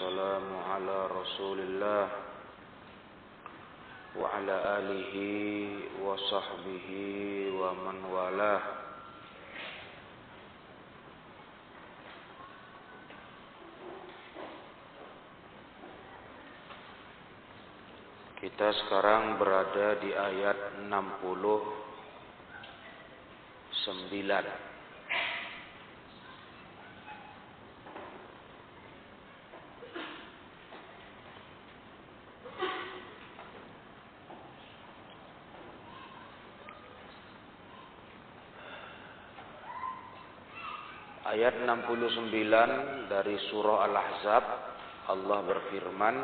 والسلام على رسول الله وعلى آله وصحبه ومن والاه Kita sekarang berada di ayat 69 Ayat 69 dari surah Al-Ahzab Allah berfirman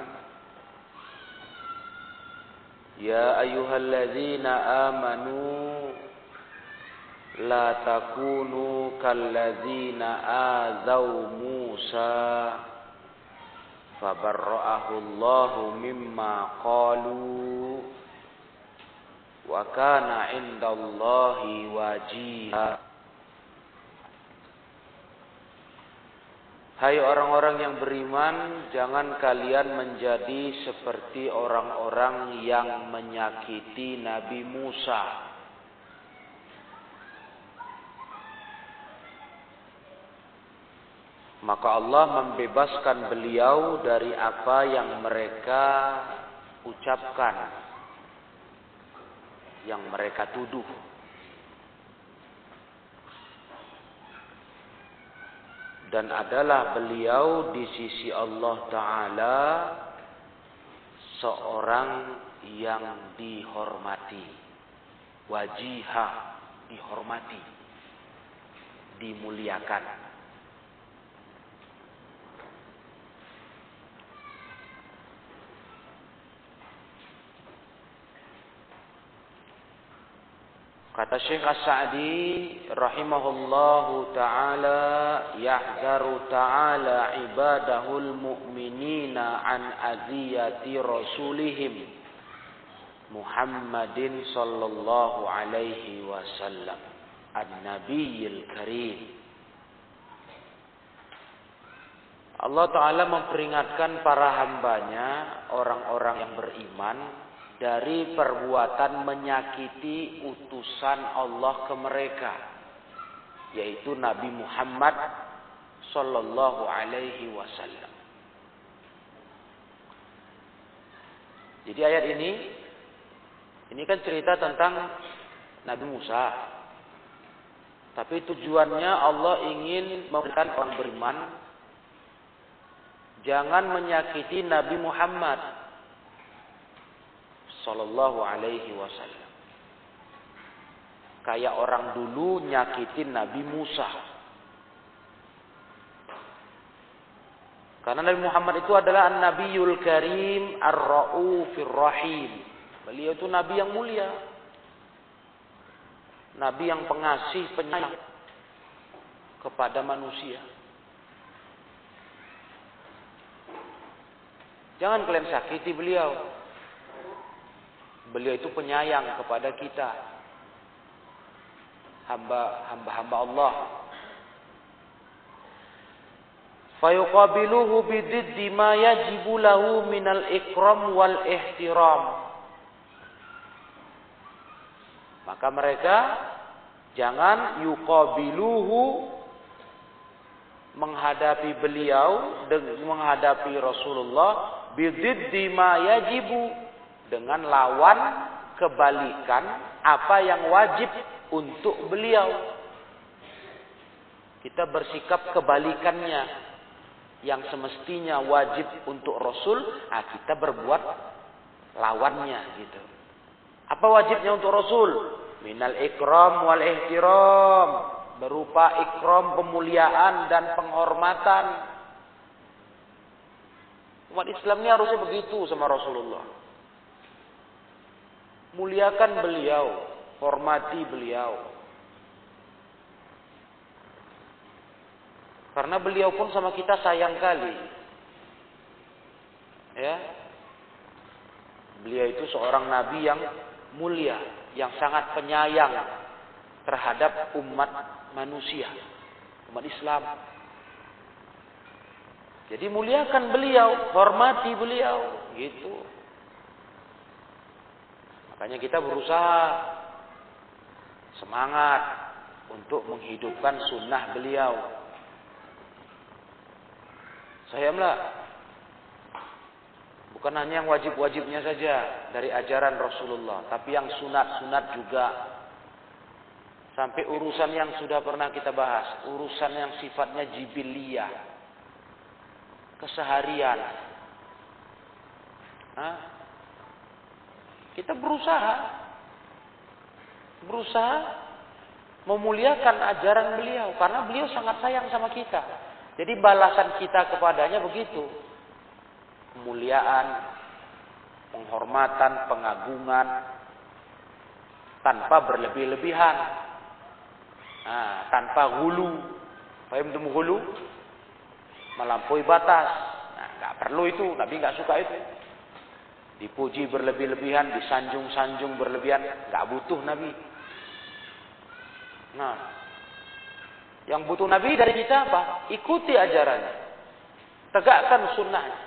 Ya ayyuhalladzina amanu la takunu kalladzina azaw Musa fabarra'ahu Allahu mimma qalu wa kana 'indallahi wajiha Hai orang-orang yang beriman, jangan kalian menjadi seperti orang-orang yang menyakiti Nabi Musa. Maka Allah membebaskan beliau dari apa yang mereka ucapkan, yang mereka tuduh. Dan adalah beliau di sisi Allah Ta'ala seorang yang dihormati. Wajihah dihormati. Dimuliakan Kata Syekh As-Sa'di rahimahullahu taala yahdaru ta'ala ibadahul mu'minina an aziyati rasulihim Muhammadin sallallahu alaihi wasallam an-nabiyil karim. Allah Ta'ala memperingatkan para hambanya, orang-orang yang beriman, dari perbuatan menyakiti utusan Allah ke mereka yaitu Nabi Muhammad sallallahu alaihi wasallam. Jadi ayat ini ini kan cerita tentang Nabi Musa. Tapi tujuannya Allah ingin memberikan orang beriman jangan menyakiti Nabi Muhammad Sallallahu Alaihi Wasallam. Kayak orang dulu nyakitin Nabi Musa. Karena Nabi Muhammad itu adalah An-Nabiyul Karim Ar-Ra'ufir Rahim. Beliau itu Nabi yang mulia. Nabi yang pengasih, penyayang kepada manusia. Jangan kalian sakiti beliau. Beliau itu penyayang kepada kita. Hamba-hamba Allah. Fayuqabiluhu bididdi ma yajibu lahu minal ikram wal ihtiram. Maka mereka jangan yuqabiluhu menghadapi beliau dengan menghadapi Rasulullah bididdi ma yajibu dengan lawan kebalikan apa yang wajib untuk beliau. Kita bersikap kebalikannya. Yang semestinya wajib untuk Rasul, nah kita berbuat lawannya gitu. Apa wajibnya untuk Rasul? Minal ikram wal ihtiram. Berupa ikram pemuliaan dan penghormatan. Umat Islam ini harusnya begitu sama Rasulullah. Muliakan beliau, hormati beliau. Karena beliau pun sama kita sayang kali. Ya. Beliau itu seorang nabi yang mulia, yang sangat penyayang terhadap umat manusia, umat Islam. Jadi muliakan beliau, hormati beliau, gitu. Makanya kita berusaha semangat untuk menghidupkan sunnah beliau. Saya mlah bukan hanya yang wajib-wajibnya saja dari ajaran Rasulullah, tapi yang sunat-sunat juga. Sampai urusan yang sudah pernah kita bahas, urusan yang sifatnya jibiliyah, keseharian. Hah? Kita berusaha berusaha memuliakan ajaran beliau karena beliau sangat sayang sama kita. Jadi balasan kita kepadanya begitu. Kemuliaan, penghormatan, pengagungan tanpa berlebih-lebihan. Nah, tanpa hulu. Paham temu hulu? Melampaui batas. Nah, nggak perlu itu, Nabi nggak suka itu. Dipuji berlebih-lebihan, disanjung-sanjung berlebihan, nggak butuh Nabi. Nah, yang butuh Nabi dari kita apa? Ikuti ajarannya. Tegakkan sunnahnya.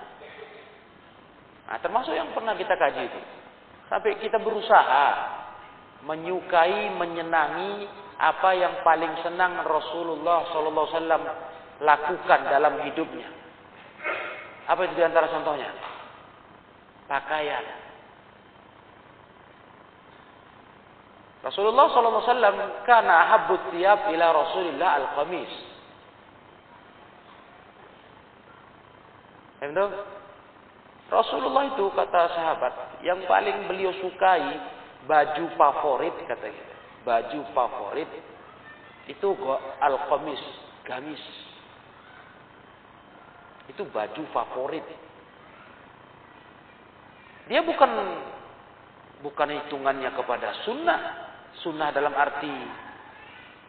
Nah, termasuk yang pernah kita kaji itu. Sampai kita berusaha menyukai, menyenangi apa yang paling senang Rasulullah Wasallam lakukan dalam hidupnya. Apa itu di antara contohnya? Pakaian. Rasulullah SAW karena ahabbut tiap ila Rasulillah al-qamis. Rasulullah itu kata sahabat yang paling beliau sukai baju favorit katanya. Baju favorit itu al-qamis, gamis. Itu baju favorit. Dia bukan bukan hitungannya kepada sunnah, sunnah dalam arti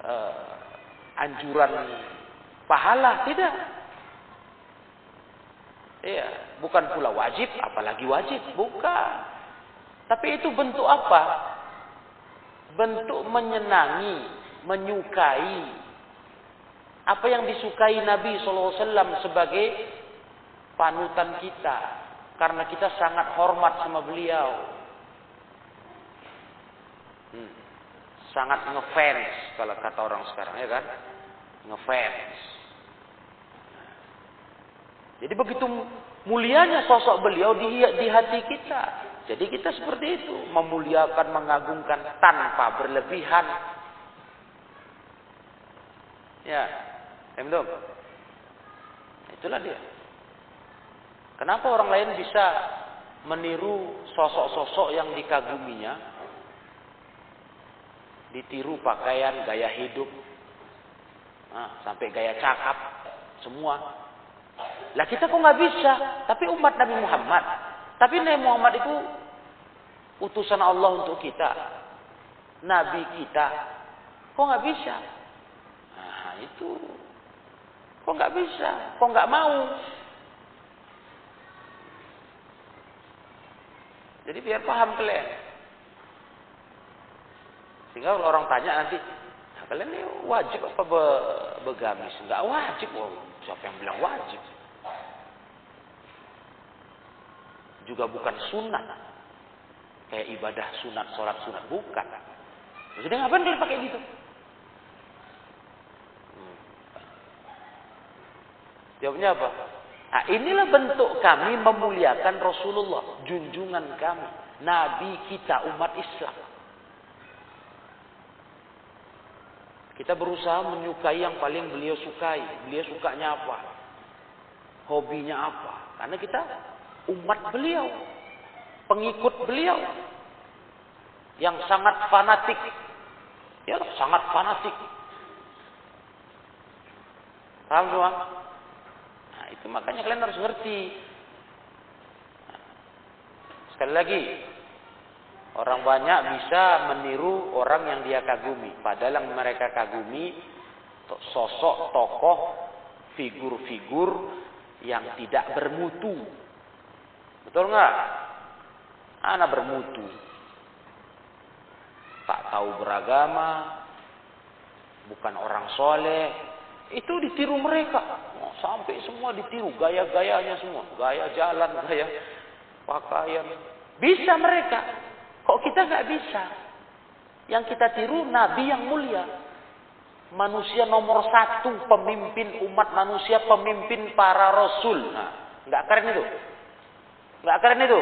uh, anjuran pahala tidak. Iya, bukan pula wajib, apalagi wajib, bukan. Tapi itu bentuk apa? Bentuk menyenangi, menyukai apa yang disukai Nabi SAW sebagai panutan kita karena kita sangat hormat sama beliau. Hmm. Sangat ngefans kalau kata orang sekarang ya kan? Ngefans. Jadi begitu mulianya sosok beliau di, di hati kita. Jadi kita seperti itu, memuliakan, mengagungkan tanpa berlebihan. Ya, Emdom. Itulah dia. Kenapa orang lain bisa meniru sosok-sosok yang dikaguminya? Ditiru pakaian, gaya hidup, nah, sampai gaya cakap, semua. Lah kita kok nggak bisa? Tapi umat Nabi Muhammad. Tapi Nabi Muhammad itu utusan Allah untuk kita. Nabi kita. Kok nggak bisa? Nah itu. Kok nggak bisa? Kok nggak mau? Jadi biar paham kalian. Sehingga kalau orang tanya nanti, nah, kalian ini wajib apa be begamis? Enggak wajib. Oh, siapa yang bilang wajib? Juga bukan sunat. Kayak ibadah sunat, sholat sunat. Bukan. Jadi ngapain kalian pakai gitu? Hmm. Jawabnya apa? Nah, inilah bentuk kami memuliakan Rasulullah, junjungan kami, nabi kita umat Islam. Kita berusaha menyukai yang paling beliau sukai. Beliau sukanya apa? Hobinya apa? Karena kita umat beliau, pengikut beliau yang sangat fanatik. Ya, sangat fanatik. Paham? Itu makanya kalian harus ngerti. Sekali lagi, orang banyak bisa meniru orang yang dia kagumi. Padahal yang mereka kagumi sosok tokoh, figur-figur yang tidak bermutu. Betul nggak? Anak bermutu. Tak tahu beragama, bukan orang soleh, Itu ditiru mereka. Oh, sampai semua ditiru. Gaya-gayanya semua. Gaya jalan, gaya pakaian. Bisa mereka. Kok kita nggak bisa? Yang kita tiru Nabi yang mulia. Manusia nomor satu, pemimpin umat manusia, pemimpin para rasul. Nah, nggak keren itu? Nggak keren itu?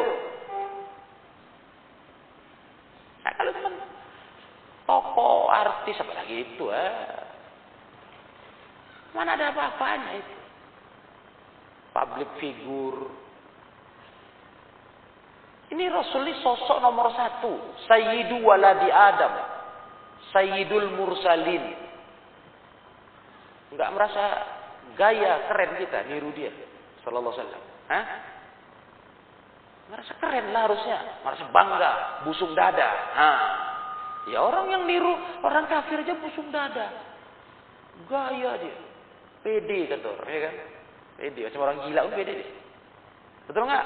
Nah, kalau teman tokoh artis apa lagi itu, eh. Mana ada apa-apanya itu? Public figure, ini Rasul ini sosok nomor satu. Sayyidu waladi Adam. Sayyidul mursalin. Enggak merasa gaya keren kita niru dia. Sallallahu alaihi wasallam. Hah? Merasa keren lah harusnya. Merasa bangga. Busung dada. Hah. Ya orang yang niru. Orang kafir aja busung dada. Gaya dia. Pede orang. Ya kan? Pede. Macam orang gila pun pede. Betul nggak?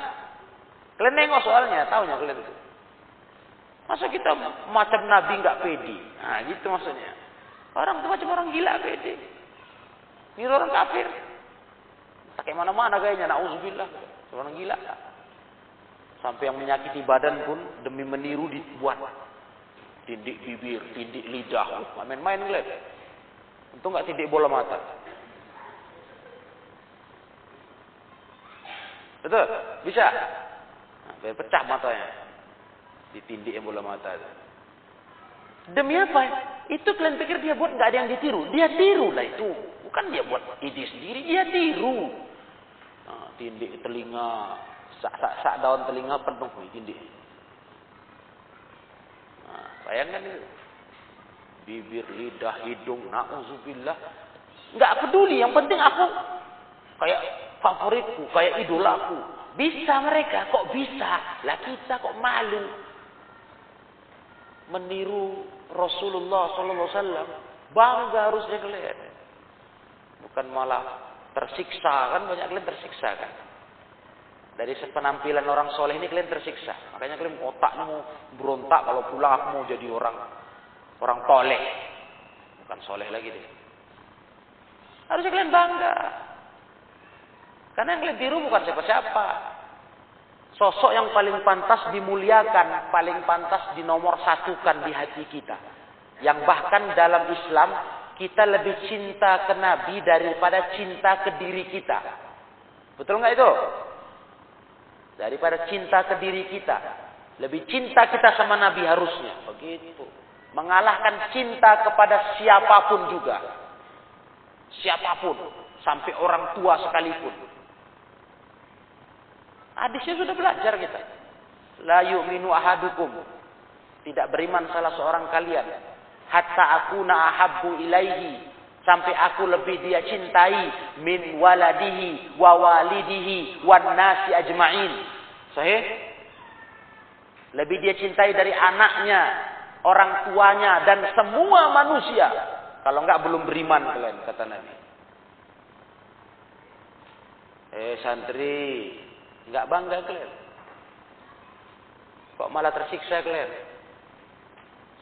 Kalian nengok soalnya, tahunya kalian itu. Masa kita macam Nabi nggak pede? Nah, gitu maksudnya. Orang itu macam orang gila pede. Ini orang kafir. Kayak mana-mana kayaknya, na'udzubillah. Orang gila. Sampai yang menyakiti badan pun demi meniru dibuat. Tindik bibir, tindik lidah. Main-main kalian. Untung nggak tindik bola mata. Betul? Bisa? Biar pecah matanya. Ditindik bola mata itu. Demi apa? Itu kalian pikir dia buat nggak ada yang ditiru. Dia tiru lah itu. Bukan dia buat ide sendiri, dia tiru. Nah, tindik telinga, sak, sak, sak daun telinga penuh tindik. Nah, bayangkan itu. Bibir, lidah, hidung, na'udzubillah. Nggak peduli, yang penting aku kayak favoritku, kayak idolaku. Bisa mereka, kok bisa? Lah kita kok malu meniru Rasulullah Sallallahu Alaihi Wasallam. Bangga harusnya kalian. Bukan malah tersiksa kan banyak kalian tersiksa kan. Dari penampilan orang soleh ini kalian tersiksa. Makanya kalian otaknya mau berontak kalau pulang aku mau jadi orang orang toleh. Bukan soleh lagi deh. Harusnya kalian bangga. Karena yang tiru bukan siapa-siapa. Sosok yang paling pantas dimuliakan, paling pantas dinomor satukan di hati kita. Yang bahkan dalam Islam kita lebih cinta ke Nabi daripada cinta ke diri kita. Betul nggak itu? Daripada cinta ke diri kita. Lebih cinta kita sama Nabi harusnya. Begitu. Mengalahkan cinta kepada siapa pun juga. Siapa pun. Sampai orang tua sekalipun. Hadisnya sudah belajar kita. La yu'minu ahadukum. Tidak beriman salah seorang kalian. Hatta aku na'ahabbu ilaihi. Sampai aku lebih dia cintai. Min waladihi wa walidihi wa nasi ajma'in. Sahih? Lebih dia cintai dari anaknya, orang tuanya, dan semua manusia. Kalau enggak belum beriman kalian, kata Nabi. Eh santri, Enggak bangga kalian. Kok malah tersiksa kalian?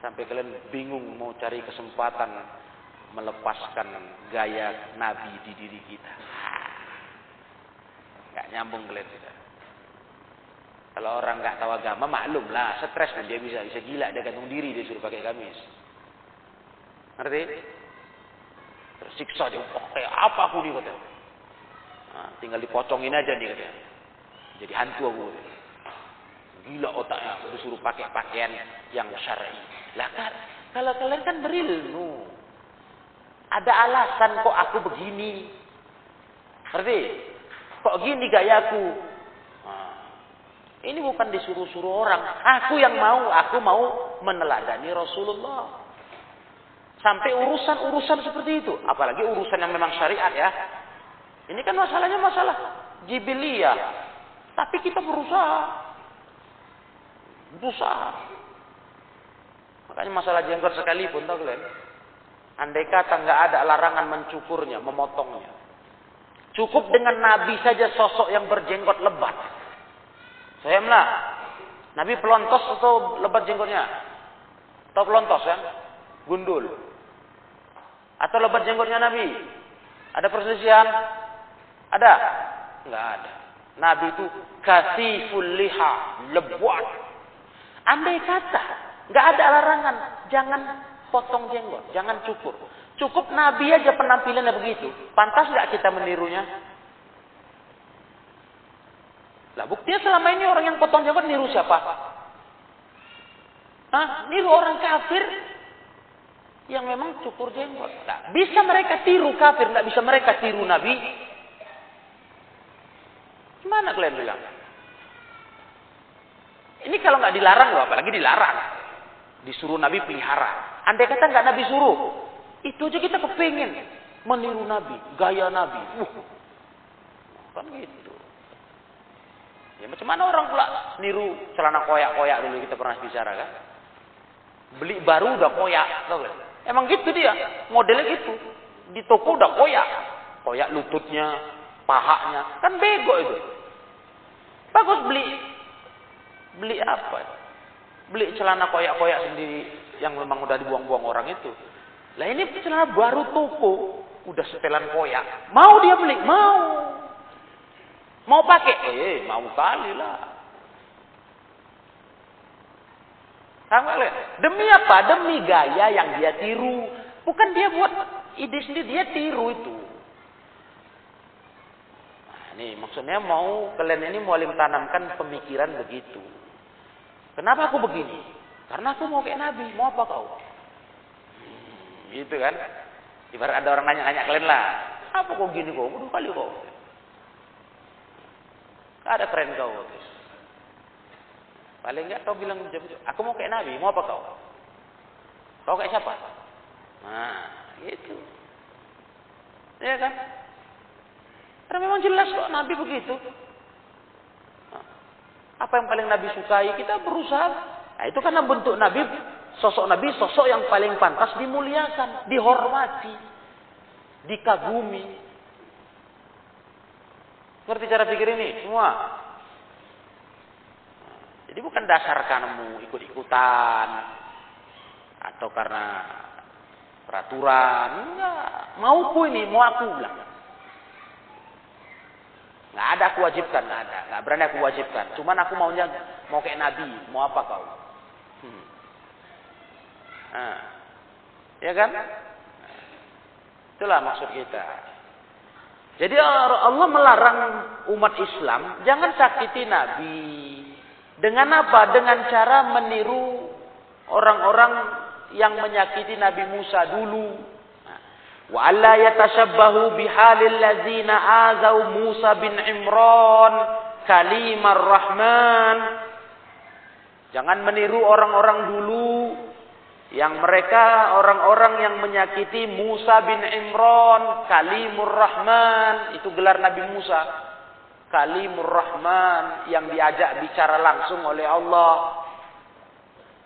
Sampai kalian bingung mau cari kesempatan melepaskan gaya Nabi di diri kita. Enggak nyambung kalian tidak. Kalau orang nggak tahu agama, maklum lah, stres kan dia bisa bisa gila dia gantung diri dia suruh pakai gamis. Ngerti? Tersiksa dia, oh, kayak apa aku nih kata. Nah, tinggal dipocongin aja nih katanya. Jadi hantu aku. Gila otaknya, disuruh pakai pakaian yang syar'i. Lah kan, kalau kalian kan berilmu. Ada alasan kok aku begini. Ngerti? Kok gini gayaku? Nah, ini bukan disuruh-suruh orang. Aku yang mau, aku mau meneladani Rasulullah. Sampai urusan-urusan seperti itu. Apalagi urusan yang memang syariat ya. Ini kan masalahnya masalah jibiliyah. Tapi kita berusaha. Berusaha. Makanya masalah jenggot sekalipun tahu kalian. Andai kata nggak ada larangan mencukurnya, memotongnya. Cukup dengan Nabi saja sosok yang berjenggot lebat. Saya mlah. Nabi pelontos atau lebat jenggotnya? Atau pelontos kan? Gundul. Atau lebat jenggotnya Nabi? Ada perselisihan? Ada? Enggak ada. Nabi itu kasiful liha, lebuat. Andai kata, enggak ada larangan, jangan potong jenggot, jangan cukur. Cukup Nabi aja penampilannya begitu. Pantas nggak kita menirunya? Lah buktinya selama ini orang yang potong jenggot niru siapa? Hah? Niru orang kafir yang memang cukur jenggot. Nah, bisa mereka tiru kafir, nggak bisa mereka tiru Nabi. Gimana kalian bilang? Ini kalau nggak dilarang loh, apalagi dilarang. Disuruh Nabi pelihara. Andai kata nggak Nabi suruh, itu aja kita kepingin meniru Nabi, gaya Nabi. Uh, kan gitu. Ya macam mana orang pula niru celana koyak-koyak dulu kita pernah bicara kan? Beli baru udah koyak, tahu gak? Emang gitu dia, modelnya gitu. Di toko udah koyak. Koyak lututnya, pahanya. Kan bego itu. Bagus beli. Beli apa? Beli celana koyak-koyak sendiri yang memang udah dibuang-buang orang itu. Lah ini celana baru toko. Udah setelan koyak. Mau dia beli? Mau. Mau pakai? Eh, mau kali lah. Demi apa? Demi gaya yang dia tiru. Bukan dia buat ide sendiri, dia tiru itu. Ini maksudnya mau kalian ini mau tanamkan pemikiran begitu. Kenapa aku begini? Karena aku mau kayak Nabi. Mau apa kau? Hmm, gitu kan? Ibarat ada orang nanya-nanya kalian lah. Apa kau gini kau? Bodoh kali kau. Ada keren kau. Paling enggak kau bilang, aku mau kayak Nabi, mau apa kau? Kau kayak siapa? Nah, gitu. Ya kan? Karena memang jelas kok Nabi begitu. Apa yang paling Nabi sukai? Kita berusaha. Nah, itu karena bentuk Nabi, sosok Nabi, sosok yang paling pantas dimuliakan, dihormati, dikagumi. Ngerti cara pikir ini? Semua. Jadi bukan dasar kamu ikut-ikutan atau karena peraturan. Enggak. Mauku ini, mau aku bilang. Enggak ada aku wajibkan, enggak ada. Enggak berani aku wajibkan. Cuman aku maunya mau kayak Nabi, mau apa kau? Hmm. Nah. Ya kan? Itulah maksud kita. Jadi Allah melarang umat Islam jangan sakiti Nabi. Dengan apa? Dengan cara meniru orang-orang yang menyakiti Nabi Musa dulu. Wa alla yatashabbahu bihalil ladzina azau Musa bin Imran kalimar Rahman. Jangan meniru orang-orang dulu yang mereka orang-orang yang menyakiti Musa bin Imran, Kalimur Rahman, itu gelar Nabi Musa. Kalimur Rahman yang diajak bicara langsung oleh Allah.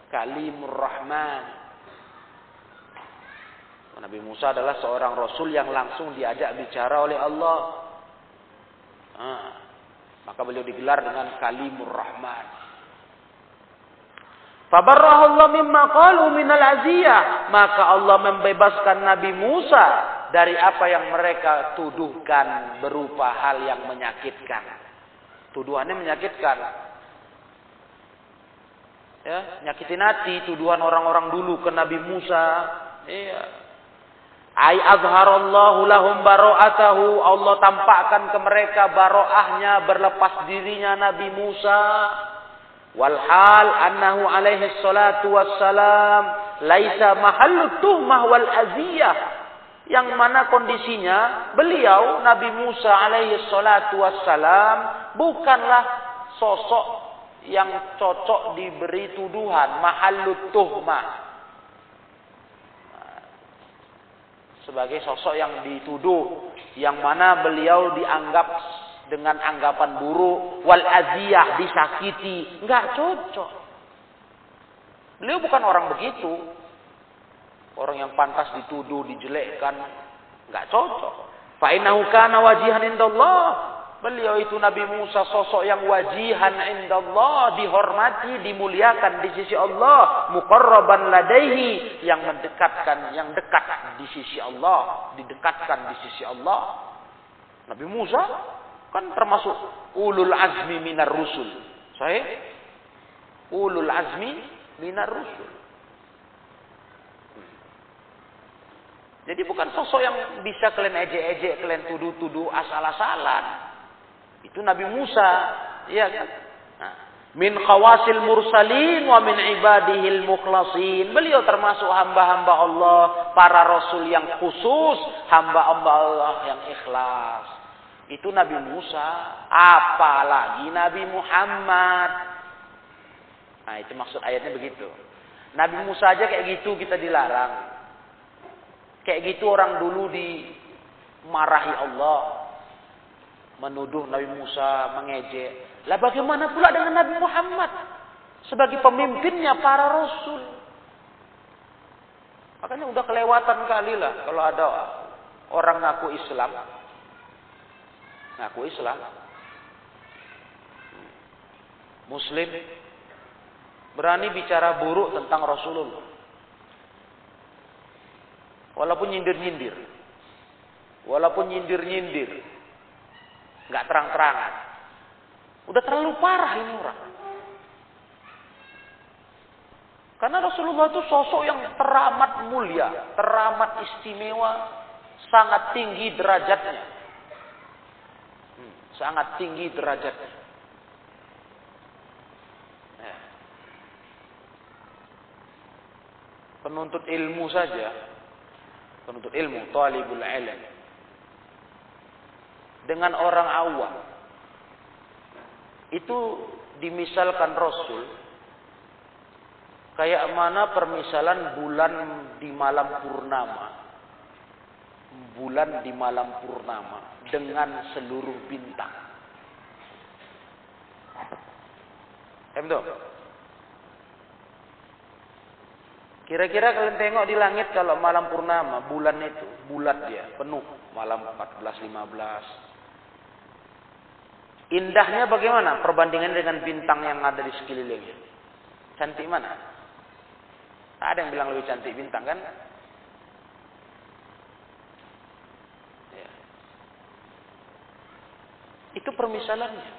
Kalimur Rahman. Nabi Musa adalah seorang rasul yang langsung diajak bicara oleh Allah. Nah, maka beliau digelar dengan Kalimur Rahman. Fabarrahullah mimma qalu minal aziyah. Maka Allah membebaskan Nabi Musa dari apa yang mereka tuduhkan berupa hal yang menyakitkan. Tuduhannya menyakitkan. Ya, nyakitin hati tuduhan orang-orang dulu ke Nabi Musa. Iya. Ai azharallahu lahum baro'atahu. Allah tampakkan ke mereka baro'ahnya berlepas dirinya Nabi Musa. Walhal annahu alaihi salatu wassalam laisa mahallu tuhmah wal aziyah yang mana kondisinya beliau Nabi Musa alaihi salatu wassalam bukanlah sosok yang cocok diberi tuduhan mahallut tuhmah sebagai sosok yang dituduh yang mana beliau dianggap dengan anggapan buruk wal aziyah disakiti nggak cocok beliau bukan orang begitu Orang yang pantas dituduh, dijelekkan, nggak cocok. Fa innahu kana wajihan indallah. Beliau itu Nabi Musa sosok yang wajihan indallah, dihormati, dimuliakan di sisi Allah, muqarraban ladaihi, yang mendekatkan, yang dekat di sisi Allah, didekatkan di sisi Allah. Nabi Musa kan termasuk ulul azmi minar rusul. Saya ulul azmi minar rusul. Jadi bukan sosok yang bisa kalian ejek-ejek, kalian tuduh-tuduh asal-asalan. Itu Nabi Musa, ya kan? Min khawasil mursalin wa min ibadihil mukhlasin. Beliau termasuk hamba-hamba Allah, para rasul yang khusus, hamba-hamba Allah yang ikhlas. Itu Nabi Musa, apalagi Nabi Muhammad. Nah, itu maksud ayatnya begitu. Nabi Musa aja kayak gitu kita dilarang. Kayak gitu orang dulu dimarahi Allah. Menuduh Nabi Musa, mengejek. Lah bagaimana pula dengan Nabi Muhammad? Sebagai pemimpinnya para rasul. Makanya udah kelewatan kali lah kalau ada orang ngaku Islam. Ngaku Islam. Muslim. Berani bicara buruk tentang Rasulullah. Walaupun nyindir-nyindir. Walaupun nyindir-nyindir. Nggak terang-terangan. Udah terlalu parah ini orang. Karena Rasulullah itu sosok yang teramat mulia, teramat istimewa, sangat tinggi derajatnya. Hmm, sangat tinggi derajatnya. Ya. Penuntut ilmu saja penuntut ilmu, talibul ilm. Dengan orang awam. Itu dimisalkan Rasul kayak mana permisalan bulan di malam purnama. Bulan di malam purnama dengan seluruh bintang. Emdo. Kira-kira kalian tengok di langit kalau malam purnama, bulan itu, bulat dia, penuh, malam 14, 15. Indahnya bagaimana perbandingan dengan bintang yang ada di sekelilingnya? Cantik mana? Tak ada yang bilang lebih cantik bintang kan? Ya. Itu permisalannya.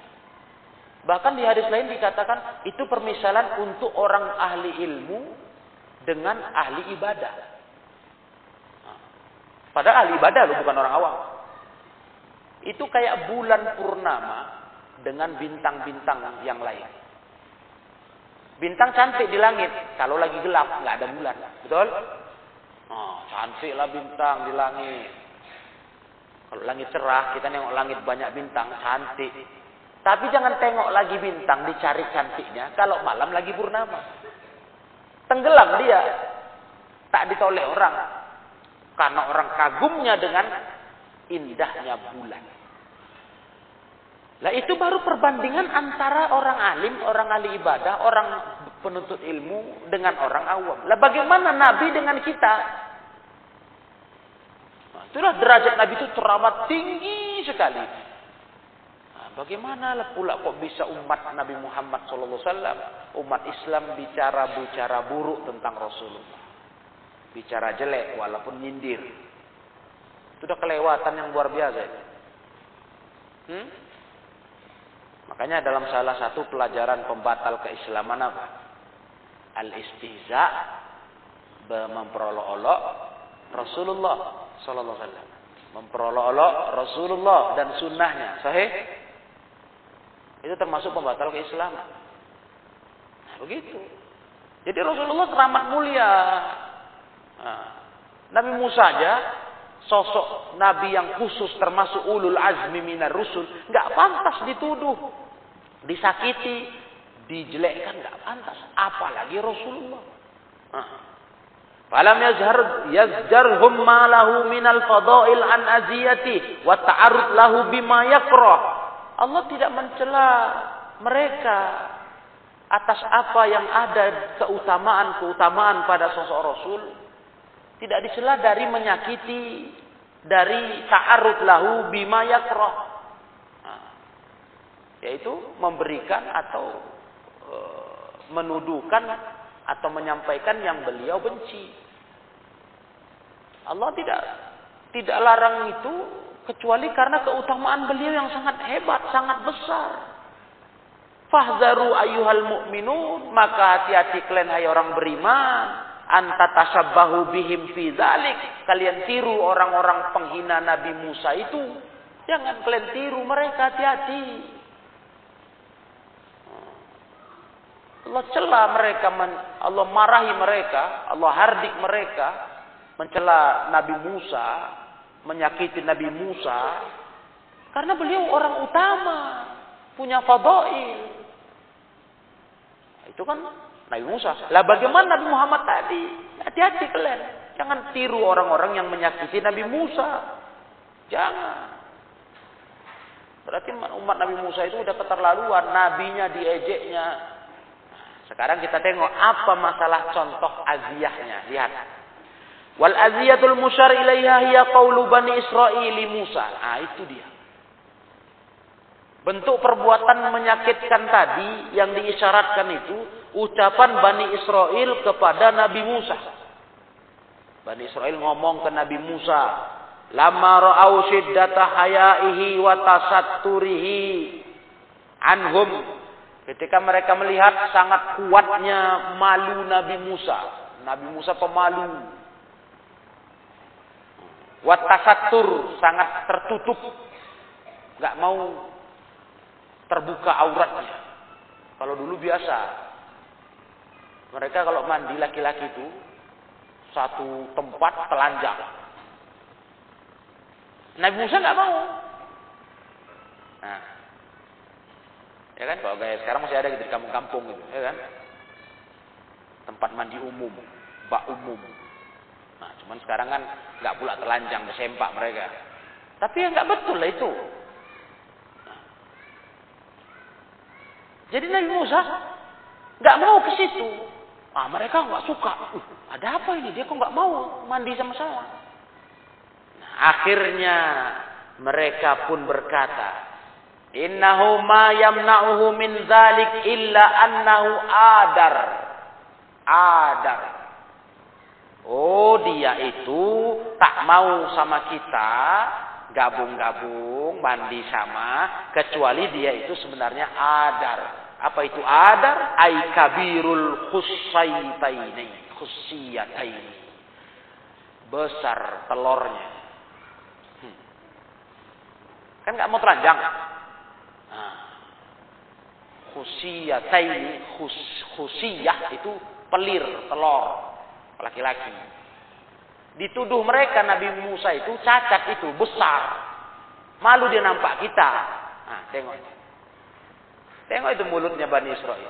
Bahkan di hadis lain dikatakan itu permisalan untuk orang ahli ilmu dengan ahli ibadah. Padahal ahli ibadah loh bukan orang awam. Itu kayak bulan purnama dengan bintang-bintang yang lain. Bintang cantik di langit, kalau lagi gelap nggak ada bulan, betul? Oh, cantiklah bintang di langit. Kalau langit cerah, kita nengok langit banyak bintang, cantik. Tapi jangan tengok lagi bintang, dicari cantiknya. Kalau malam lagi purnama. Tenggelam dia. Tak ditoleh orang. Karena orang kagumnya dengan indahnya bulan. Lah itu baru perbandingan antara orang alim, orang ahli ibadah, orang penuntut ilmu dengan orang awam. Lah bagaimana Nabi dengan kita? Nah, itulah derajat Nabi itu teramat tinggi sekali. Bagaimana pula kok bisa umat Nabi Muhammad SAW, umat Islam bicara-bicara buruk tentang Rasulullah. Bicara jelek walaupun nyindir. Itu udah kelewatan yang luar biasa. Hmm? Makanya dalam salah satu pelajaran pembatal keislaman apa? Al-istihza memperolok-olok Rasulullah sallallahu alaihi wasallam. Memperolok-olok Rasulullah dan sunnahnya. Sahih? Itu termasuk pembatal keislaman. Nah, begitu. Jadi Rasulullah teramat mulia. Nah, Nabi Musa aja sosok nabi yang khusus termasuk ulul azmi minar rusul nggak pantas dituduh disakiti dijelekkan nggak pantas apalagi Rasulullah. Falam yazhar yazjarhum ma lahu minal fadail an aziyati wa ta'arud lahu bima yakrah Allah tidak mencela mereka atas apa yang ada keutamaan-keutamaan pada sosok Rasul. Tidak dicela dari menyakiti, dari ta'arud lahu bima yakrah. Nah, yaitu memberikan atau e, menuduhkan atau menyampaikan yang beliau benci. Allah tidak tidak larang itu kecuali karena keutamaan beliau yang sangat hebat, sangat besar. Fahzaru ayyuhal mu'minun, maka hati-hati kalian hai orang beriman, anta tasabbahu bihim fi dzalik. Kalian tiru orang-orang penghina Nabi Musa itu. Jangan kalian tiru mereka, hati-hati. Allah celah mereka, Allah marahi mereka, Allah hardik mereka, mencela Nabi Musa, menyakiti Nabi Musa, karena beliau orang utama, punya fadail. Itu kan Nabi Musa. Lah bagaimana Nabi Muhammad tadi? Hati-hati kalian. Jangan tiru orang-orang yang menyakiti Nabi Musa. Jangan. Berarti umat Nabi Musa itu udah keterlaluan. Nabinya diejeknya. Sekarang kita tengok apa masalah contoh aziyahnya. Lihat. Wal aziyatul musyar ilaiha hiya qawlu bani Israili Musa. Ah itu dia. Bentuk perbuatan menyakitkan tadi yang diisyaratkan itu ucapan Bani Israel kepada Nabi Musa. Bani Israel ngomong ke Nabi Musa, "Lama ra'au syiddata hayaihi wa tasatturihi anhum." Ketika mereka melihat sangat kuatnya malu Nabi Musa. Nabi Musa pemalu. Watasattur sangat tertutup. Gak mau terbuka auratnya. Kalau dulu biasa mereka kalau mandi laki-laki itu satu tempat telanjang. Nabi Musa nggak mau. Nah, ya kan kalau gaya sekarang masih ada gitu di kampung-kampung gitu, ya kan? Tempat mandi umum, bak umum. Nah, cuman sekarang kan nggak pula telanjang, bersempak mereka. Tapi ya nggak betul lah itu. Nah. Jadi Nabi Musa nggak mau ke situ. Ah mereka nggak suka. Uh, ada apa ini? Dia kok nggak mau mandi sama saya? Nah, akhirnya mereka pun berkata, Innahu ma yamna'uhu min zalik illa annahu adar. Adar. Oh dia itu tak mau sama kita gabung-gabung mandi sama kecuali dia itu sebenarnya adar. Apa itu adar? Ai kabirul khusaitaini, khusiyataini. Besar telurnya. Hmm. Kan nggak mau telanjang. Nah. Khusiyataini, khus, khusiyah itu pelir, telur laki-laki. Dituduh mereka Nabi Musa itu cacat itu besar. Malu dia nampak kita. Nah, tengok. Tengok itu mulutnya Bani Israel.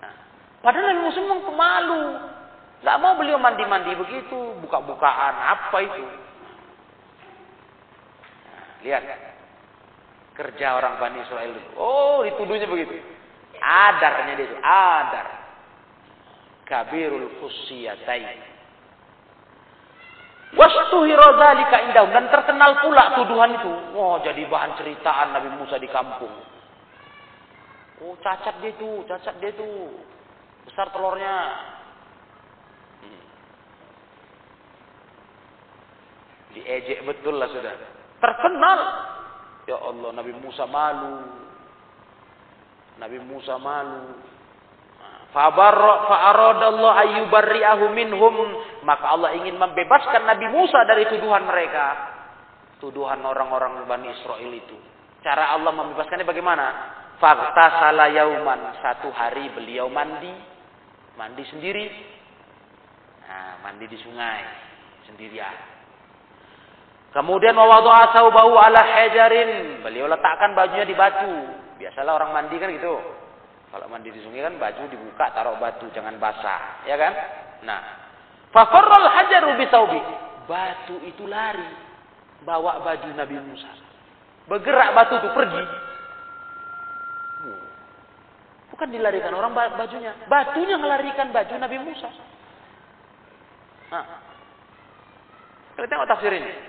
Nah, padahal Nabi Musa memang pemalu. Gak mau beliau mandi-mandi begitu. Buka-bukaan. Apa itu? Nah, lihat. Kerja orang Bani Israel itu. Oh dituduhnya begitu. Adarnya dia itu. Adar. Kabirul khusiyatain. Dan terkenal pula tuduhan itu. Oh, jadi bahan ceritaan Nabi Musa di kampung. Oh cacat dia tuh, cacat dia tuh. Besar telurnya. Hmm. Diejek betul lah sudah. Terkenal. Ya Allah, Nabi Musa malu. Nabi Musa malu. Fa'aradallah ayyubarri'ahu minhum. Maka Allah ingin membebaskan Nabi Musa dari tuduhan mereka. Tuduhan orang-orang Bani Israel itu. Cara Allah membebaskannya bagaimana? Fakta salah yauman. Satu hari beliau mandi. Mandi sendiri. Nah, mandi di sungai. Sendirian. Kemudian wawadhu'a saubahu ala hajarin. Beliau letakkan bajunya di batu. Biasalah orang mandi kan gitu. Kalau mandi di sungai kan baju dibuka taruh batu jangan basah, ya kan? Nah, fafarral hajaru bisaubi. Batu itu lari bawa baju Nabi Musa. Bergerak batu itu pergi Bukan dilarikan orang bajunya. Batunya melarikan baju Nabi Musa. Nah. Kita tengok tafsir ini.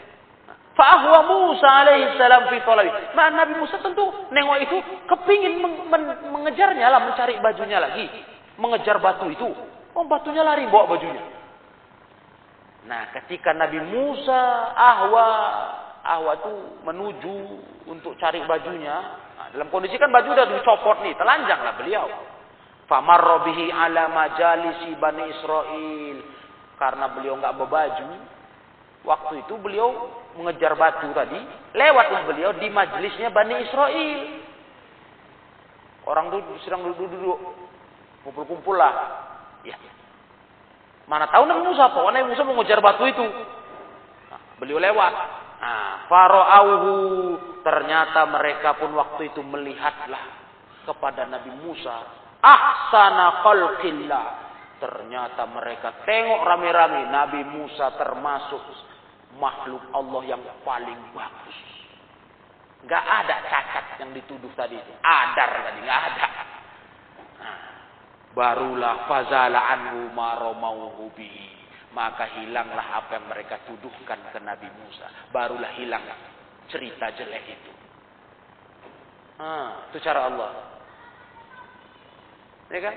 Fa'ahwa Musa alaihissalam fi talabi. Nah, Nabi Musa tentu nengok itu kepingin meng men mengejarnya lah, mencari bajunya lagi. Mengejar batu itu. Oh, batunya lari bawa bajunya. Nah, ketika Nabi Musa ahwa ahwa itu menuju untuk cari bajunya. Nah, dalam kondisi kan baju udah dicopot nih, telanjang lah beliau. Famarra bihi ala majalisi Bani Israel. Karena beliau nggak berbaju, waktu itu beliau mengejar batu tadi, lewatlah beliau di majelisnya Bani Israel. Orang duduk, sedang duduk-duduk, kumpul-kumpul lah. Ya. Mana tahu Nabi Musa apa? Nabi Musa mengejar batu itu. Nah, beliau lewat. Nah. Ternyata mereka pun waktu itu melihatlah kepada Nabi Musa. Ahsana khalqillah. Ternyata mereka tengok rame-rame. Nabi Musa termasuk makhluk Allah yang paling bagus. Gak ada cacat yang dituduh tadi itu. Adar tadi, gak ada. Nah, barulah fazala anhu maromauhu. Maka hilanglah apa yang mereka tuduhkan ke Nabi Musa. Barulah hilang cerita jelek itu. Nah, itu cara Allah. Ya kan?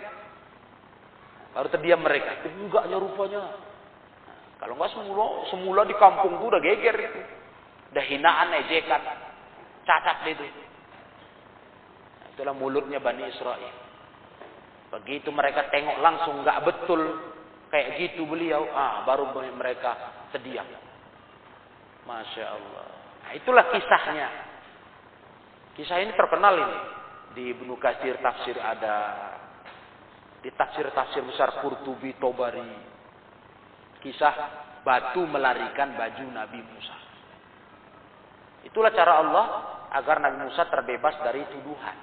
Baru terdiam mereka. Enggaknya rupanya. Kalau nggak semula, semula di kampung udah geger itu. Udah hinaan, ejekan. Cacat itu. Itulah mulutnya Bani Israel. Begitu mereka tengok langsung nggak betul kayak gitu beliau, ah baru mereka terdiam. Masya Allah. Nah, itulah kisahnya. Kisah ini terkenal ini di Ibnu Katsir tafsir ada di tafsir-tafsir besar Qurtubi Tobari Kisah batu melarikan baju Nabi Musa. Itulah cara Allah agar Nabi Musa terbebas dari tuduhan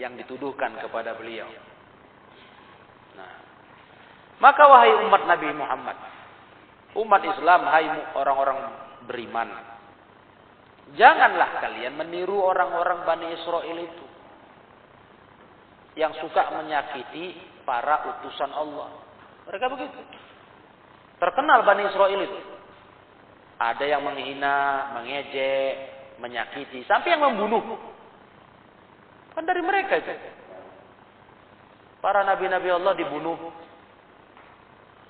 yang dituduhkan kepada beliau. Nah, maka wahai umat Nabi Muhammad, umat Islam, hai orang-orang beriman, janganlah kalian meniru orang-orang Bani Israel itu yang suka menyakiti para utusan Allah. Mereka begitu. Terkenal Bani Israel itu. Ada yang menghina, mengejek, menyakiti, sampai yang membunuh. Kan dari mereka itu. Para nabi-nabi Allah dibunuh.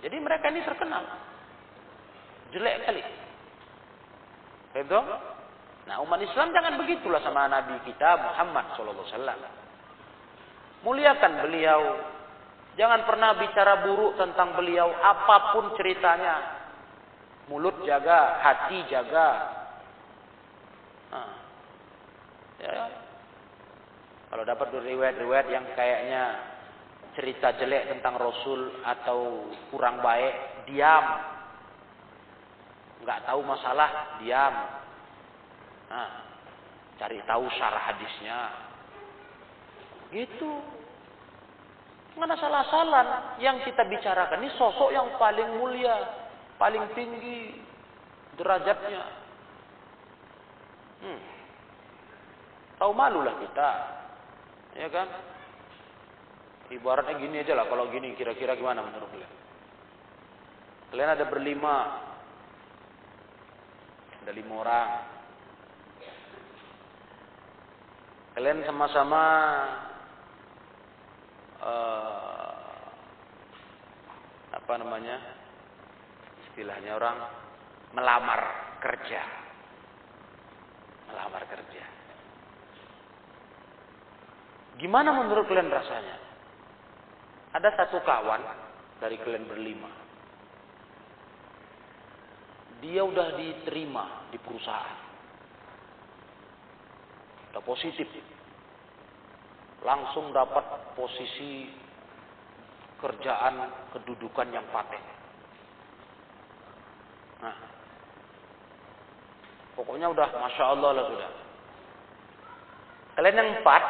Jadi mereka ini terkenal. Jelek kali. Itu. Nah umat Islam jangan begitulah sama Nabi kita Muhammad SAW. Muliakan beliau, Jangan pernah bicara buruk tentang beliau apa pun ceritanya. Mulut jaga, hati jaga. Nah. Ya. Kalau dapat riwayat-riwayat yang kayaknya cerita jelek tentang Rasul atau kurang baik, diam. Enggak tahu masalah, diam. Nah, cari tahu syarah hadisnya. Gitu. Mana salah-salah yang kita bicarakan ini sosok yang paling mulia, paling tinggi derajatnya. Hmm. Tahu malulah kita. Ya kan? Ibaratnya gini aja lah, kalau gini kira-kira gimana menurut kalian? Kalian ada berlima. Ada lima orang. Kalian sama-sama uh, apa namanya istilahnya orang melamar kerja. Melamar kerja. Gimana menurut kalian rasanya? Ada satu kawan dari kalian berlima. Dia udah diterima di perusahaan. Udah positif langsung dapat posisi kerjaan kedudukan yang paten. Nah, pokoknya udah masya Allah lah sudah. Kalian yang empat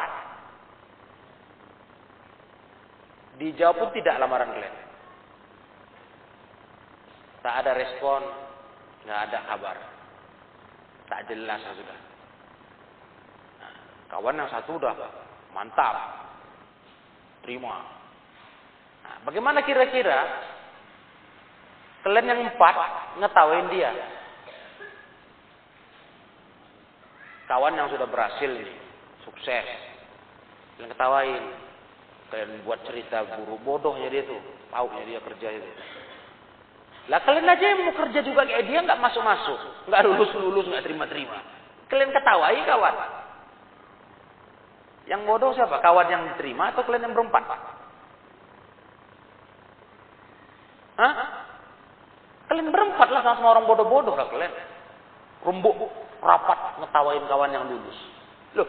dijawab pun tidak lamaran kalian. Tak ada respon, nggak ada kabar, tak jelas sudah. Nah, kawan yang satu udah Mantap. Terima. Nah, bagaimana kira-kira kalian yang empat ngetawain dia? kawan yang sudah berhasil nih, sukses. Kalian ketawain. Kalian buat cerita guru bodohnya dia tuh, pauknya dia kerja itu. Lah kalian aja yang mau kerja juga kayak dia nggak masuk-masuk, nggak lulus-lulus, nggak terima-terima. Kalian ketawai kawan. Yang bodoh siapa? Kawan yang diterima atau kalian yang berempat? Hah? Kalian berempat lah sama orang bodoh-bodoh lah kalian. Rembuk, rapat, ngetawain kawan yang lulus. Loh,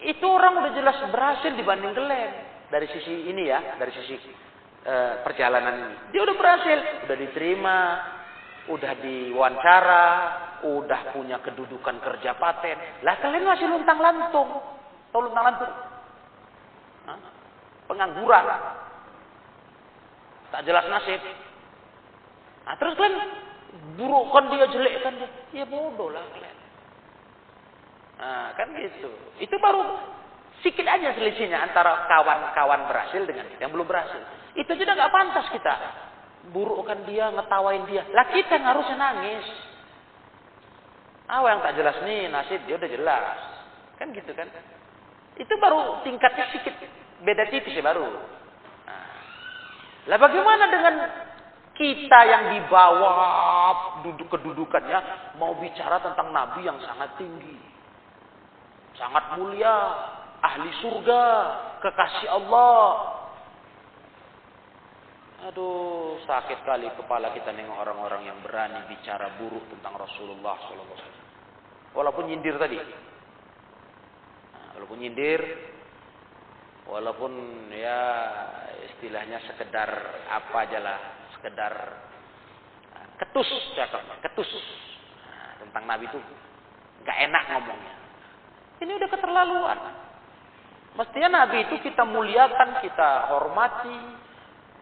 itu orang udah jelas berhasil dibanding kalian. Dari sisi ini ya, dari sisi uh, perjalanan ini. Dia udah berhasil, udah diterima, udah diwawancara, udah punya kedudukan kerja paten. Lah kalian masih luntang luntang lantung? Hah? Pengangguran. Tak jelas nasib. Nah, terus kalian burukkan dia, jelekkan dia. Ya bodoh lah kalian. Nah, kan gitu. Itu baru sedikit aja selisihnya antara kawan-kawan berhasil dengan yang belum berhasil. Itu juga nggak pantas kita burukkan dia, ngetawain dia. Lah kita yang harusnya nangis. Ah, yang tak jelas nih nasib dia udah jelas. Kan gitu kan. Itu baru tingkatnya sedikit beda tipis ya baru. Nah. Lah bagaimana dengan kita yang di bawah duduk kedudukannya mau bicara tentang nabi yang sangat tinggi. Sangat mulia, ahli surga, kekasih Allah, Aduh, sakit kali kepala kita nengok orang-orang yang berani bicara buruk tentang Rasulullah SAW. Walaupun nyindir tadi. Walaupun nyindir, walaupun ya istilahnya sekedar apa aja lah, sekedar nah, ketus cakap, ketus nah, tentang Nabi itu nggak enak ngomongnya. Ini udah keterlaluan. Mestinya Nabi itu kita muliakan, kita hormati,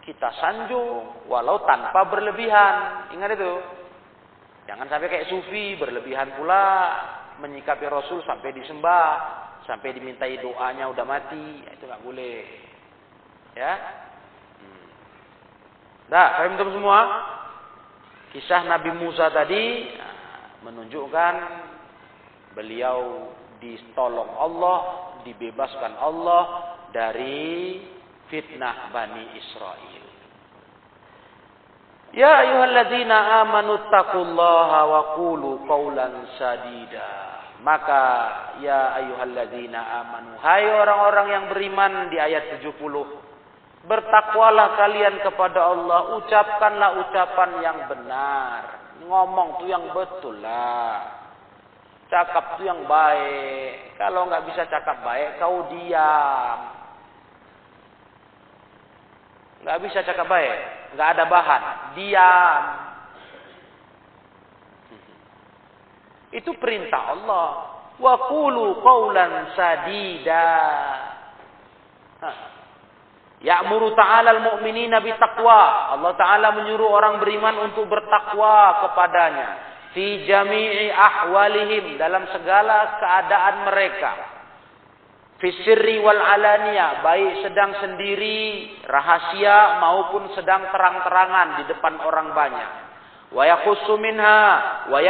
kita sanjung walau tanpa berlebihan. Ingat itu. Jangan sampai kayak sufi berlebihan pula menyikapi Rasul sampai disembah, sampai dimintai doanya udah mati, itu nggak boleh. Ya. Hmm. Dah, paham teman semua? Kisah Nabi Musa tadi nah, menunjukkan beliau ditolong Allah, dibebaskan Allah dari fitnah Bani Israel. Ya ayyuhalladzina amanu taqullaha wa qulu qawlan sadida. Maka ya ayyuhalladzina amanu hai orang-orang yang beriman di ayat 70 bertakwalah kalian kepada Allah ucapkanlah ucapan yang benar ngomong tuh yang betul lah cakap tuh yang baik kalau nggak bisa cakap baik kau diam Nggak bisa cakap baik. Nggak ada bahan. Diam. Itu perintah Allah. Wa qulu qawlan sadida. Ya'muru ta'ala al-mu'minina bitaqwa. Allah Ta'ala menyuruh orang beriman untuk bertakwa kepadanya. Fi jami'i ahwalihim. Dalam segala keadaan mereka Fisirri wal alania, baik sedang sendiri, rahasia maupun sedang terang-terangan di depan orang banyak. Wa yakhussu minha wa.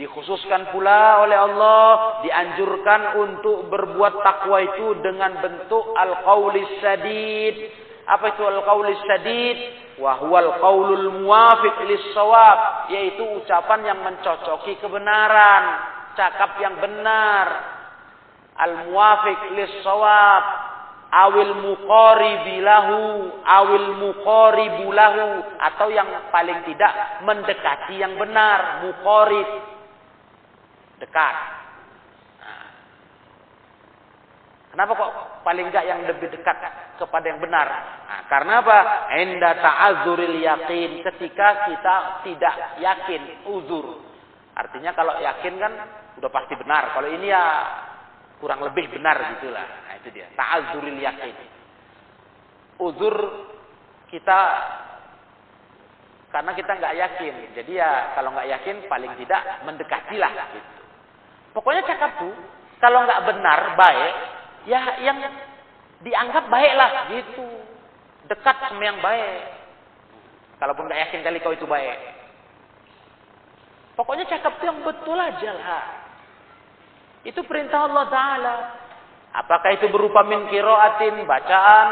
Dikhususkan pula oleh Allah, dianjurkan untuk berbuat takwa itu dengan bentuk al-qawlis sadid. Apa itu al-qawlis sadid? Wa huwal qawlul muwafiq lis sawab, yaitu ucapan yang mencocoki kebenaran cakap yang benar al-muwafiq lis-shawab awil muqaribi lahu awil muqaribu lahu atau yang paling tidak mendekati yang benar muqarib dekat. Kenapa kok paling enggak yang lebih dekat kepada yang benar? Nah, karena apa? Inda ta'azzuril yakin ketika kita tidak yakin, uzur. Artinya kalau yakin kan udah pasti benar. Kalau ini ya kurang lebih benar gitulah. Itu dia. Ta'azzuril yakin. Uzur kita karena kita nggak yakin. Jadi ya kalau nggak yakin paling tidak mendekatilah gitu. Pokoknya cakap tuh kalau nggak benar baik ya yang dianggap baiklah gitu. Dekat sama yang baik. Kalaupun nggak yakin kali kau itu baik. Pokoknya cakap itu yang betul aja lah. Itu perintah Allah Ta'ala. Apakah itu berupa min kiroatin, bacaan,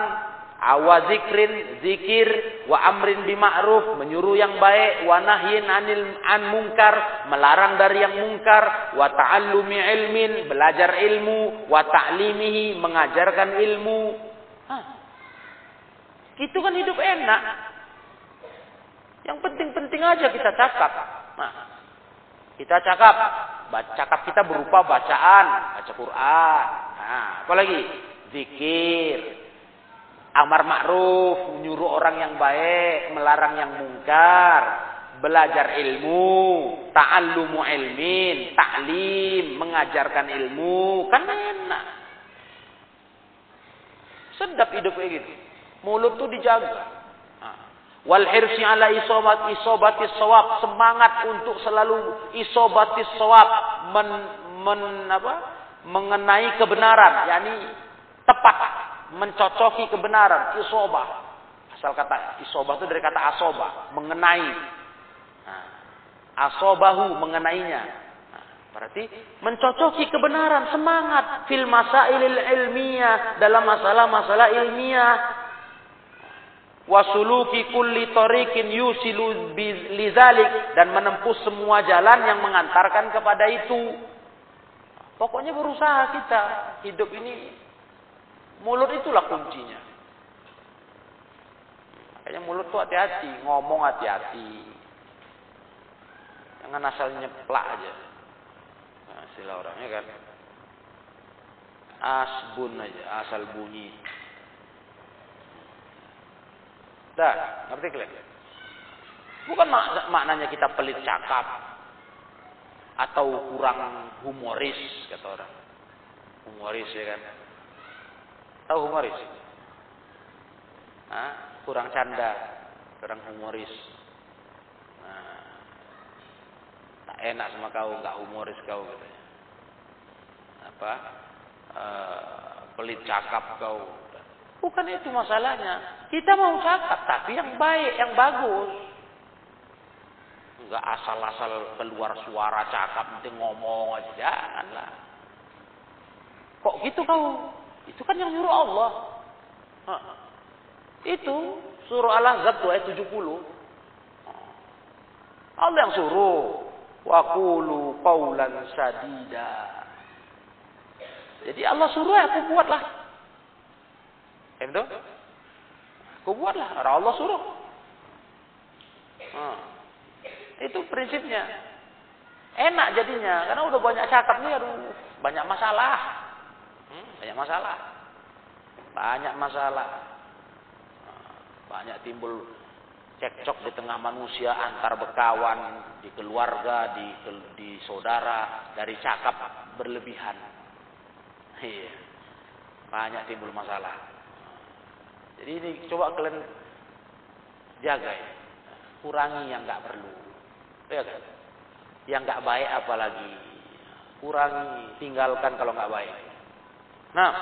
awazikrin, zikir, wa amrin bima'ruf, menyuruh yang baik, wa nahyin anil an mungkar, melarang dari yang mungkar, wa ta'allumi ilmin, belajar ilmu, wa ta'limihi, mengajarkan ilmu. Hah. Itu kan hidup enak. Yang penting-penting aja kita cakap. Nah, kita cakap, cakap kita berupa bacaan, baca Quran. Nah, apa? Zikir, amar ma'ruf, menyuruh orang yang baik, melarang yang mungkar, belajar ilmu, ta'allumu ilmin, ta'lim, mengajarkan ilmu, kan enak. Sedap hidup kayak gitu. Mulut tuh dijaga. Wal hirsi ala isobat isobati sawab, semangat untuk selalu isobati sawab, men, men apa? Mengenai kebenaran, yakni tepat mencocoki kebenaran, isobah. Asal kata isobah itu dari kata asoba, mengenai. Nah, asobahu mengenainya. Nah, berarti mencocoki kebenaran, semangat fil masailil ilmiah dalam masalah-masalah ilmiah. Wasuluki kulli tariqin yusilu dan menempuh semua jalan yang mengantarkan kepada itu. Pokoknya berusaha kita hidup ini Mulut itulah kuncinya. Makanya mulut tuh hati-hati, ngomong hati-hati. Jangan asal nyeplak aja. Nah, sila orangnya kan. Asbun aja, asal bunyi. Dah, ngerti kalian? Bukan mak maknanya kita pelit cakap atau kurang humoris kata orang. Humoris ya kan. Tahu humoris? Hah? Kurang canda, kurang humoris. Nah, tak enak sama kau, nggak humoris kau katanya. Apa? Uh, pelit cakap kau. Bukan itu masalahnya. Kita mau cakap, tapi yang baik, yang bagus. Enggak asal-asal keluar suara cakap, nanti ngomong aja. Janganlah. Kok gitu kau? Itu kan yang nyuruh Allah. Itu surah Al-Ahzab ayat 70. Allah yang suruh. Wa qulu qawlan sadida. Jadi Allah suruh ya aku buatlah. Itu? Aku buatlah. Allah suruh. Hmm. Itu prinsipnya. Enak jadinya. Karena udah banyak cakap nih aduh. Banyak masalah. Hmm, banyak masalah. Banyak masalah. Banyak timbul cekcok di tengah manusia antar berkawan, di keluarga, di di saudara, dari cakap berlebihan. Iya. Banyak timbul masalah. Jadi ini coba kalian jaga ya. Kurangi yang nggak perlu. Ya kan? Yang nggak baik apalagi. Kurangi, tinggalkan kalau nggak baik. Nah,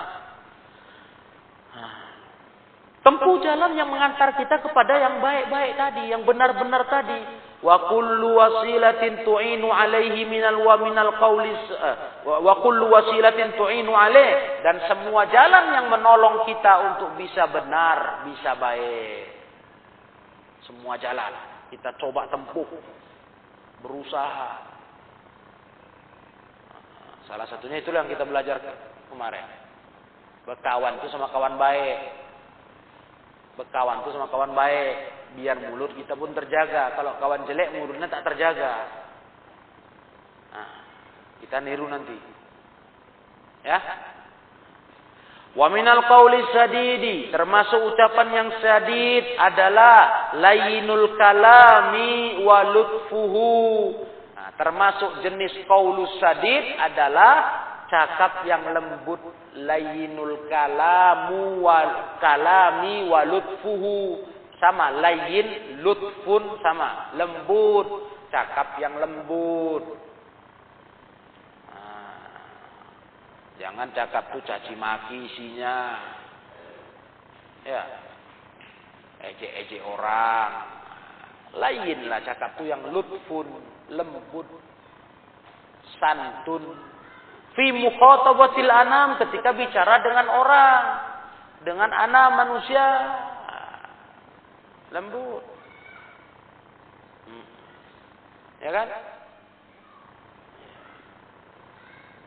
tempuh jalan yang mengantar kita kepada yang baik-baik tadi, yang benar-benar tadi. Wa kullu wasilatin tu'inu alaihi minal wa minal qawlis eh, wa kullu wasilatin tu'inu alaih dan semua jalan yang menolong kita untuk bisa benar, bisa baik. Semua jalan kita coba tempuh, berusaha. Salah satunya itulah yang kita belajar kemarin. Berkawan itu sama kawan baik. Berkawan itu sama kawan baik. Biar mulut kita pun terjaga. Kalau kawan jelek mulutnya tak terjaga. Nah, kita niru nanti. Ya. Wa minal qawli sadidi, termasuk ucapan yang sadid adalah layinul kalami wa lutfuhu. Nah, termasuk jenis qaulus sadid adalah cakap yang lembut layinul kalamu wal kalami wa lutfuhu sama layin lutfun sama lembut cakap yang lembut nah, jangan cakap tuh caci maki isinya ya ejek-ejek orang Lainlah cakap itu yang lutfun, lembut, santun. Fi mukhatabatil anam ketika bicara dengan orang, dengan anak manusia. Lembut. Hmm. Ya kan?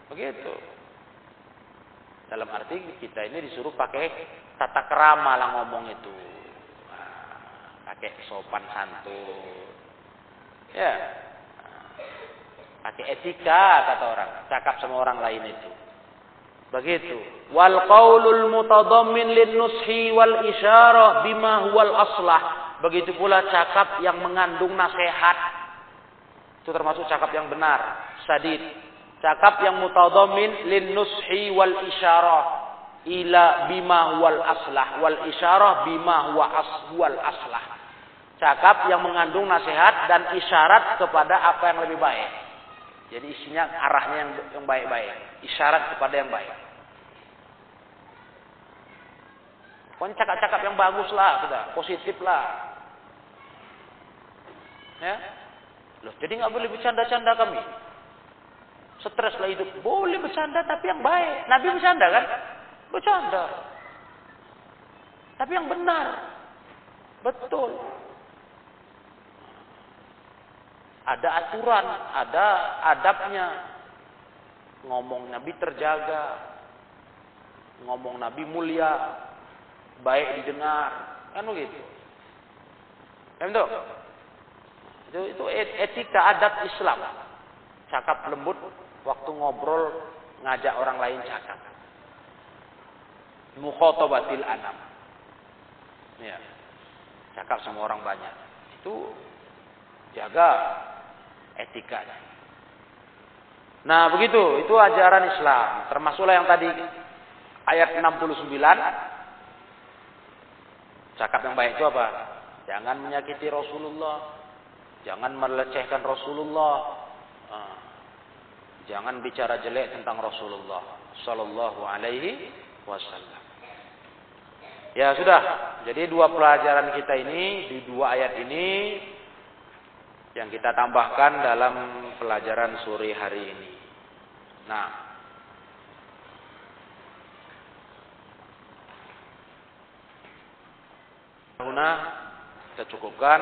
Begitu. Dalam arti kita ini disuruh pakai tata kerama lah ngomong itu pakai sopan santun. Ya. Pakai etika kata orang, cakap sama orang lain itu. Begitu. Wal qaulul mutadammin lin nushi wal isyarah bima huwal aslah. Begitu pula cakap yang mengandung nasihat. Itu termasuk cakap yang benar, sadid. Cakap yang mutadammin lin nushi wal isyarah ila bima huwal aslah wal isyarah bima huwa as wal aslah cakap yang mengandung nasihat dan isyarat kepada apa yang lebih baik. Jadi isinya arahnya yang yang baik-baik, isyarat kepada yang baik. Pokoknya cakap-cakap yang bagus lah, kita positif lah. Ya, loh jadi nggak boleh bercanda-canda kami. Stres lah hidup. Boleh bercanda tapi yang baik. Nabi bercanda kan? Bercanda. Tapi yang benar. Betul. Ada aturan, ada adabnya. Ngomong Nabi terjaga. Ngomong Nabi mulia. Baik didengar. Kan begitu. Itu? Itu, itu etika adat Islam. Cakap lembut waktu ngobrol ngajak orang lain cakap. Mukhotobatil anam. Ya. Cakap sama orang banyak. Itu jaga etikanya. Nah, begitu, itu ajaran Islam. Termasuklah yang tadi ayat 69. Cakap yang baik itu apa? Jangan menyakiti Rasulullah. Jangan melecehkan Rasulullah. Jangan bicara jelek tentang Rasulullah sallallahu alaihi wasallam. Ya sudah. Jadi dua pelajaran kita ini di dua ayat ini yang kita tambahkan dalam pelajaran sore hari ini. Nah, kita cukupkan.